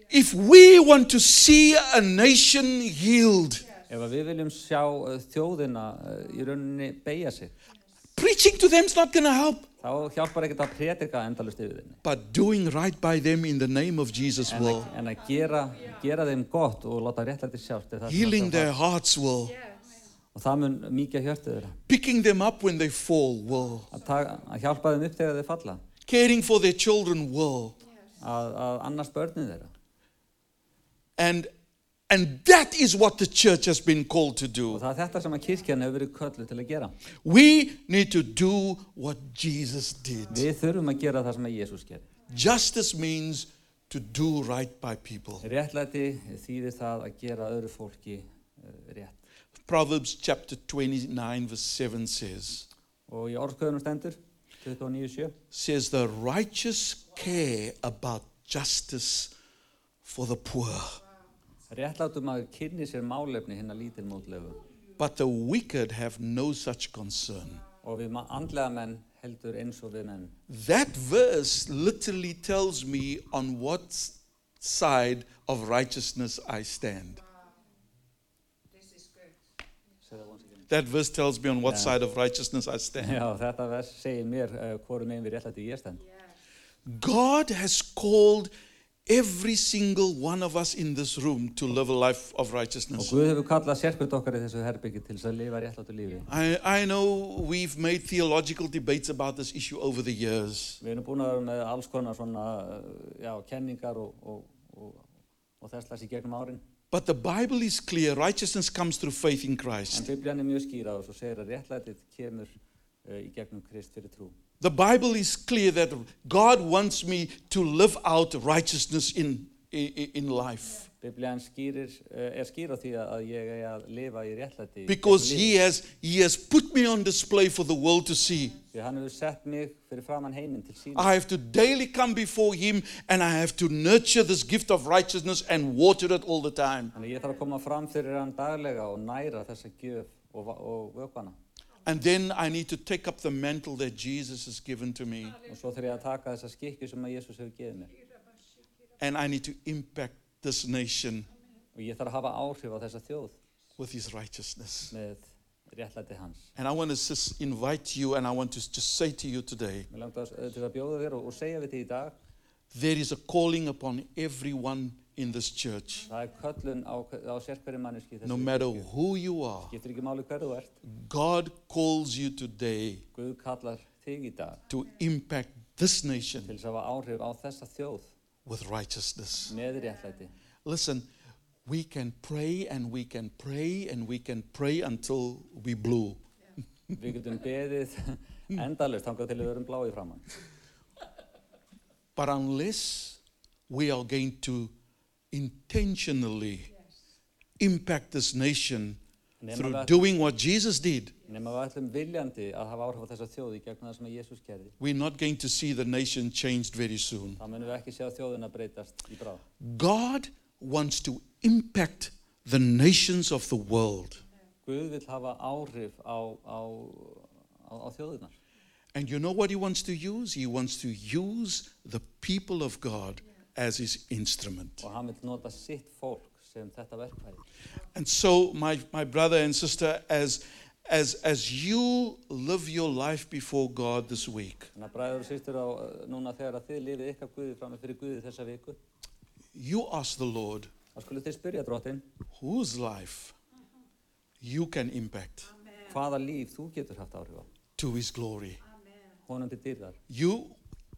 if we want to see a nation healed, ef að við viljum sjá uh, þjóðina uh, í rauninni beigja sig, preaching to them is not going to help, þá hjálpar ekkert að prétika endalust yfir þinni. but doing right by them in the name of Jesus En will. að, en að gera, gera þeim gott og láta réttlæti sjást er það sem Healing að their hearts will. Og það mun mýkja hjörtu þeirra. Picking them up when they fall will. Að, taka, að hjálpa þeim upp þegar þeir falla, Caring for their children will. að, að annars börnin þeirra. And and that is what the church has been called to Og do. það er þetta sem að kirkjan hefur verið köllu til að gera. We need to do what Jesus did. Við þurfum að gera það sem að Jésús gerir. Justice means to do right by people. Réttlæti þýðir það að gera öðru fólki uh, rétt. Proverbs chapter 29 verse 7 says, Og í orðsköðunum stendur, 29.7, says the righteous care about justice for the poor, réttlátum að kynni sér málefni hinn að lítil mótlegu. but the wicked have no such concern. Og við ma- andlega menn heldur eins og við menn. That verse literally tells me on what s- side of righteousness I stand. That verse tells me on what Yeah. side of righteousness I stand. Já, þetta vers segir mér uh, hvorum einn við réttlæti ég stend. God has called every single one of us in this room to live a life of Og righteousness. Guð hefur kallað sérkvæmt okkar í þessu herbyggi til þess að lifa réttlátu lífi. I, I know we've made theological debates about this issue over the years. Við erum búin að vera með alls konar svona, uh, já, kenningar og, og, og og þess las í gegnum árin. But the Bible is clear righteousness comes through faith in En Christ. Biblian er mjög skýra og segir að réttlætið kemur uh, í gegnum Krist fyrir trú. The Bible is clear that God wants me to live out righteousness in, in, in life Biblian skýrir, uh, er skýr á því að ég er að lifa í réttlæti. í because gegnum he lífið. has, he has put me on display for the world to see. Því hann hefur sett mig fyrir framann heiminn til sín. I have to daily come before him and I have to nurture this gift of righteousness and water it all the time. Þannig að ég þarf að koma fram fyrir hann daglega og næra þessa gjöf og, va- og vökvana. And then I need to take up the mantle that Jesus has given to me Og svo þarf ég að taka þessa skikju sem að Jésús hefur gefið mér. And I need to impact this nation Og ég þarf að hafa áhrif á þessa þjóð with his righteousness. með réttlæti hans. And I want to just invite you and I want to just say to you today Mér langt að, til að bjóða þér og, og segja við því í dag, there is a calling upon everyone in this church, það er köllun á, á sérkverju manneski no matter who you are. Skiptir ekki máli hverðu ert. God calls you today Guð kallar þig í dag to impact this til nation þess að hafa áhrif á þessa þjóð with righteousness. Er Listen, we can pray and we can pray and we can pray until we blue. Við getum beðið endalust þangað til við verum blái framann. But unless we are going to intentionally impact this nation er through doing what Jesus did, nema við ætlum viljandi að hafa áhrif á þessa þjóð í gegnum það sem að Jésús gerði. we're not going to see the nation changed very soon. Þá munum við ekki sjá þjóðina breytast í bráð. God wants to impact the nations of the world. Guð vil hafa áhrif á, á, á, á þjóðinar. And you know what he wants to use? He wants to use the people of God as his instrument. Og hann vil nota sitt fólk sem þetta verkfæri. And so, my, my brother and sister, as, as, as you live your life before God this week, Þannig að bræður og sýstur á uh, núna þegar að þið lifið ykkar Guði fram fyrir Guði þessa viku, you ask the Lord þá skulle þið spyrja drottin whose life you can impact hvaða líf þú getur haft áhrif á. to his glory. Honum til dýrðar. You,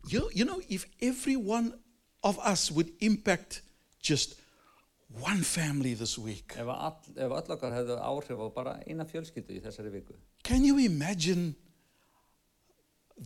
you, you know, if every one of us would impact just one family this week, Ef, all, ef öll okkar hefðu áhrif á bara eina fjölskyldu í þessari viku, can you imagine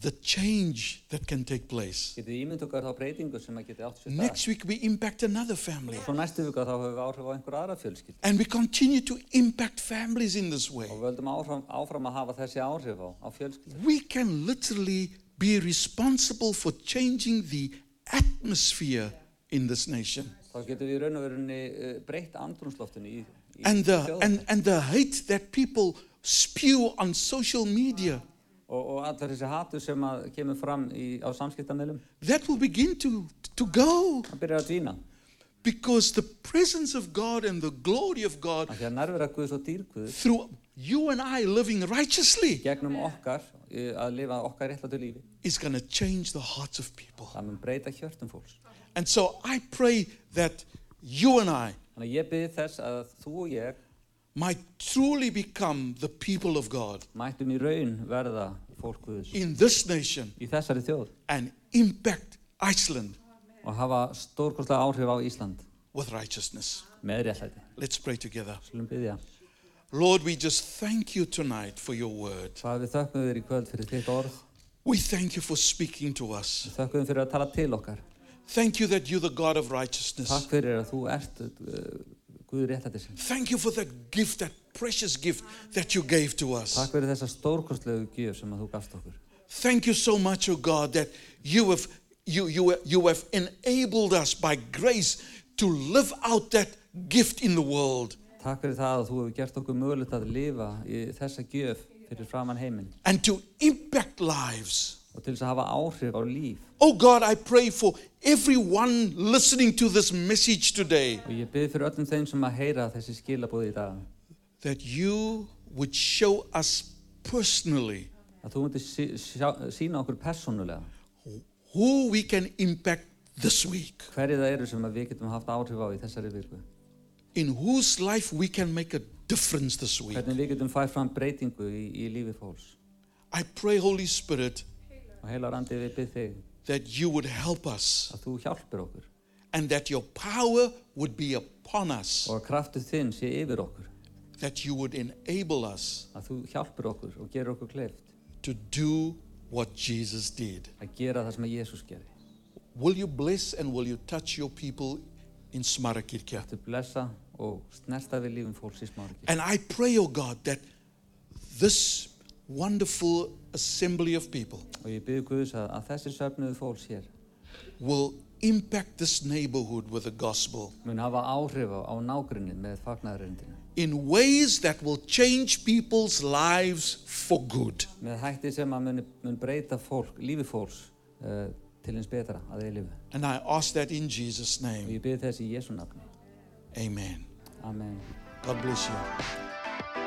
the change that can take place? getið þið ímynd okkar þá breytingu sem að geti átt sér stað. Next week, we impact another family. Svo næstu viku þá hefur við áhrif á einhver aðra fjölskyldu. And we continue to impact families in this way. Og við höldum áfram, áfram að hafa þessi áhrif á, á fjölskyldu. We can literally be responsible for changing the atmosphere in this nation. Þá getum við raun og verunni uh, breytt andrumsloftinu í, í And the, and, and the hate that people spew on social media, Og, og allar þessi hatu sem kemur fram í, á samskiptamilum, that will begin to, to go. Það byrjar að dvína. because the presence of God and the glory of God through you and I living righteously okkar, lífi, is going to change the hearts of people. Það mun breyta hjörtum fólks. And so I pray that you and I Þannig að ég byrði þess að þú og ég might truly become the people of God mættum í raun verða fólk Guðs in this nation í þessari þjóð and impact Iceland og hafa stórkostlega áhrif á Ísland with righteousness. með réttlæti. Let's pray together. Skulum byggja. Lord, we just thank you tonight for your word. Hvað við þökkum þér í kvöld fyrir þitt orð. We thank you for speaking to us. Við þökkum þér fyrir að tala til okkar. Thank you that you're the God of righteousness. Takk fyrir að þú ert uh, Guð réttlæti sin. Thank you for that gift, that precious gift that you gave to us. Takk fyrir þessa stórkostlegu gjöf sem að þú gafst okkur. Thank you so much, oh God, that you have you you you have enabled us by grace to live out that gift in the world Takk fyrir það að þú hefur gert okkur mögulegt að lifa í þessa gjöf fyrir framann heiminn and to impact lives. Og til þess að hafa áhrif á líf. Oh God, I pray for everyone listening to this message today Og ég byrði fyrir öllum þeim sem að heyra þessi skilabóði í dag that you would show us personally að þú myndir sí, sjá, sína okkur persónulega who we can impact this week, hverju það eru sem að við getum haft áhrif á í þessari viku. in whose life we can make a difference this week. Hvernig við getum fært fram breytingu í, í lífi fólks. I pray, Holy Spirit, Og heila randi við byrð þig that you would help us að þú hjálpir okkur and that your power would be upon us, og að kraftu þinn sé yfir okkur. that you would enable us Að þú hjálpur okkur og gerur okkur kleift to do what Jesus did. að gera það sem að Jésús gerði. Will you bless and will you touch your people in Smarakirkja? Þú blessa og snerta við lífum fólks í smáriki. And I pray, oh God, that this wonderful assembly of people Og ég byrju Guðs að, að þessi söfnuðu fólks hér will impact this neighborhood with the gospel mun hafa áhrif á, á nágrunni með fagnaðurindinu. in ways that will change people's lives for good. Með hætti sem að mun, mun breyta fólk, lífi fólks uh, til eins betra að eilifu. And I ask that in Jesus' Og name. ég byrju þess í Jésu nafni. Amen. Amen. God bless you.